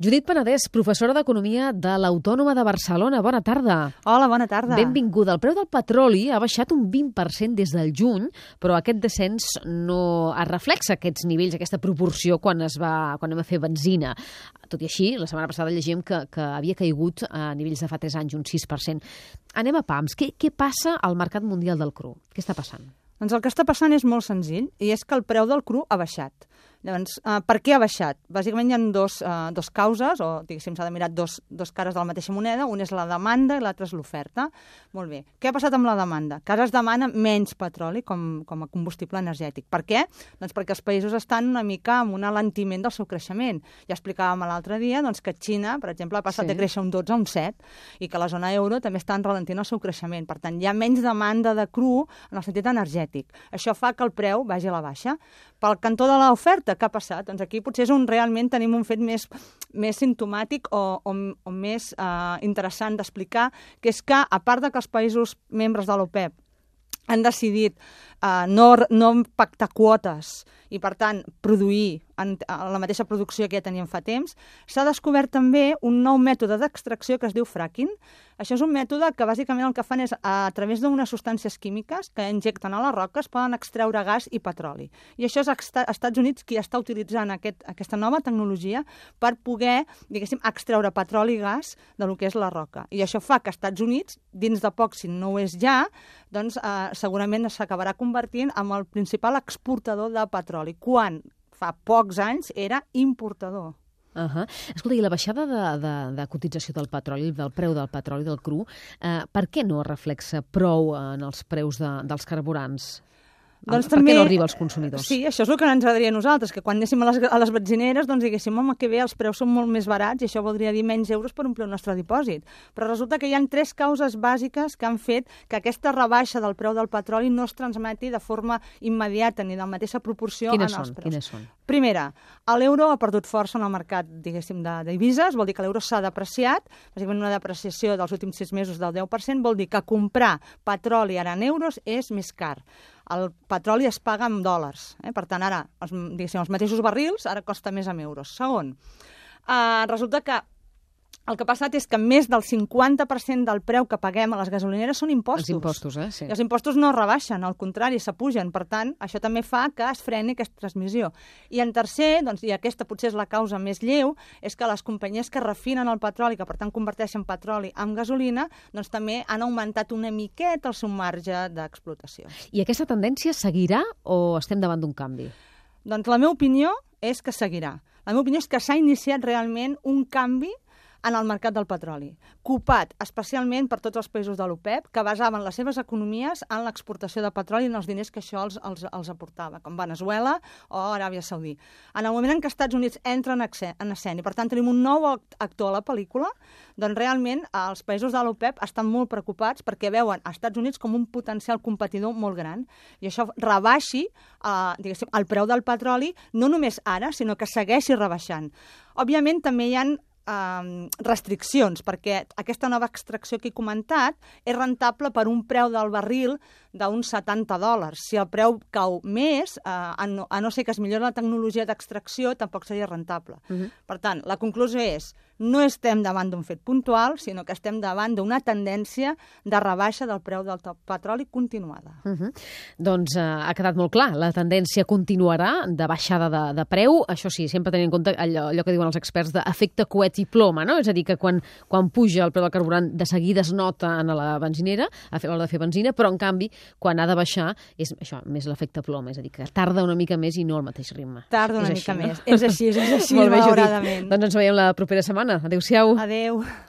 Judit Penedès, professora d'Economia de l'Autònoma de Barcelona. Bona tarda. Hola, bona tarda. Benvinguda. El preu del petroli ha baixat un 20% des del juny, però aquest descens no es reflexa aquests nivells, aquesta proporció, quan es va quan anem a fer benzina. Tot i així, la setmana passada llegíem que, que havia caigut a nivells de fa 3 anys un 6%. Anem a PAMS. Què, què passa al mercat mundial del cru? Què està passant? Doncs el que està passant és molt senzill, i és que el preu del cru ha baixat. Llavors, uh, per què ha baixat? Bàsicament hi ha dos, uh, dos causes, o diguéssim, s'ha de mirar dos, dos cares de la mateixa moneda, un és la demanda i l'altre és l'oferta. Molt bé. Què ha passat amb la demanda? Que ara es demana menys petroli com, com a combustible energètic. Per què? Doncs perquè els països estan una mica amb un alentiment del seu creixement. Ja explicàvem l'altre dia doncs, que Xina, per exemple, ha passat sí. de créixer un 12 a un 7 i que la zona euro també està ralentint el seu creixement. Per tant, hi ha menys demanda de cru en el sentit energètic. Això fa que el preu vagi a la baixa. Pel cantó de l'oferta, què ha passat? Doncs aquí potser és on realment tenim un fet més, més simptomàtic o, o, o més eh, interessant d'explicar, que és que, a part de que els països membres de l'OPEP han decidit eh, no, no pactar quotes i, per tant, produir en, en la mateixa producció que ja teníem fa temps, s'ha descobert també un nou mètode d'extracció que es diu fracking. Això és un mètode que bàsicament el que fan és, a, través d'unes substàncies químiques que injecten a les roques, poden extreure gas i petroli. I això és als Estats Units qui està utilitzant aquest, aquesta nova tecnologia per poder, diguéssim, extreure petroli i gas de lo que és la roca. I això fa que als Estats Units, dins de poc, si no ho és ja, doncs eh, segurament s'acabarà convertint en el principal exportador de petroli, quan fa pocs anys era importador. Uh -huh. Escolta, i la baixada de, de, de cotització del petroli, del preu del petroli, del cru, eh, per què no reflexa prou en els preus de, dels carburants? Doncs per també, què no arriba als consumidors? Sí, això és el que ens agradaria a nosaltres, que quan anéssim a les, a les benzineres doncs diguéssim, home, que bé, els preus són molt més barats i això voldria dir menys euros per omplir el nostre dipòsit. Però resulta que hi han tres causes bàsiques que han fet que aquesta rebaixa del preu del petroli no es transmeti de forma immediata ni de la mateixa proporció quines en els preus. Quines són? Primera, l'euro ha perdut força en el mercat, diguéssim, de divises, vol dir que l'euro s'ha depreciat, bàsicament una depreciació dels últims sis mesos del 10%, vol dir que comprar petroli ara en euros és més car el petroli es paga en dòlars. Eh? Per tant, ara, els, els mateixos barrils ara costa més en euros. Segon, eh, resulta que el que ha passat és que més del 50% del preu que paguem a les gasolineres són impostos. Els impostos, eh? Sí. I els impostos no rebaixen, al contrari, s'apugen. Per tant, això també fa que es freni aquesta transmissió. I en tercer, doncs, i aquesta potser és la causa més lleu, és que les companyies que refinen el petroli, que per tant converteixen petroli en gasolina, doncs també han augmentat una miqueta el seu marge d'explotació. I aquesta tendència seguirà o estem davant d'un canvi? Doncs la meva opinió és que seguirà. La meva opinió és que s'ha iniciat realment un canvi en el mercat del petroli, copat especialment per tots els països de l'OPEP, que basaven les seves economies en l'exportació de petroli i en els diners que això els, els, els aportava, com Venezuela o Aràbia Saudí. En el moment en què els Estats Units entren en escena i, per tant, tenim un nou actor a la pel·lícula, doncs realment els països de l'OPEP estan molt preocupats perquè veuen els Estats Units com un potencial competidor molt gran i això rebaixi eh, el preu del petroli no només ara, sinó que segueixi rebaixant. Òbviament, també hi han eh, restriccions, perquè aquesta nova extracció que he comentat és rentable per un preu del barril d'uns 70 dòlars. Si el preu cau més, eh, a, no, a no ser que es millori la tecnologia d'extracció, tampoc seria rentable. Uh -huh. Per tant, la conclusió és no estem davant d'un fet puntual, sinó que estem davant d'una tendència de rebaixa del preu del petroli continuada. Uh -huh. Doncs uh, ha quedat molt clar, la tendència continuarà de baixada de, de preu, això sí, sempre tenint en compte allò, allò que diuen els experts d'efecte coet i ploma, no? És a dir, que quan, quan puja el preu del carburant de seguida es nota en la benzinera, a l'hora de fer benzina, però en canvi, quan ha de baixar, és això, més l'efecte ploma, és a dir, que tarda una mica més i no al mateix ritme. Tarda una és mica així, més, no? és així, és així, malauradament. Doncs ens veiem la propera setmana. Adéu-siau. Adéu.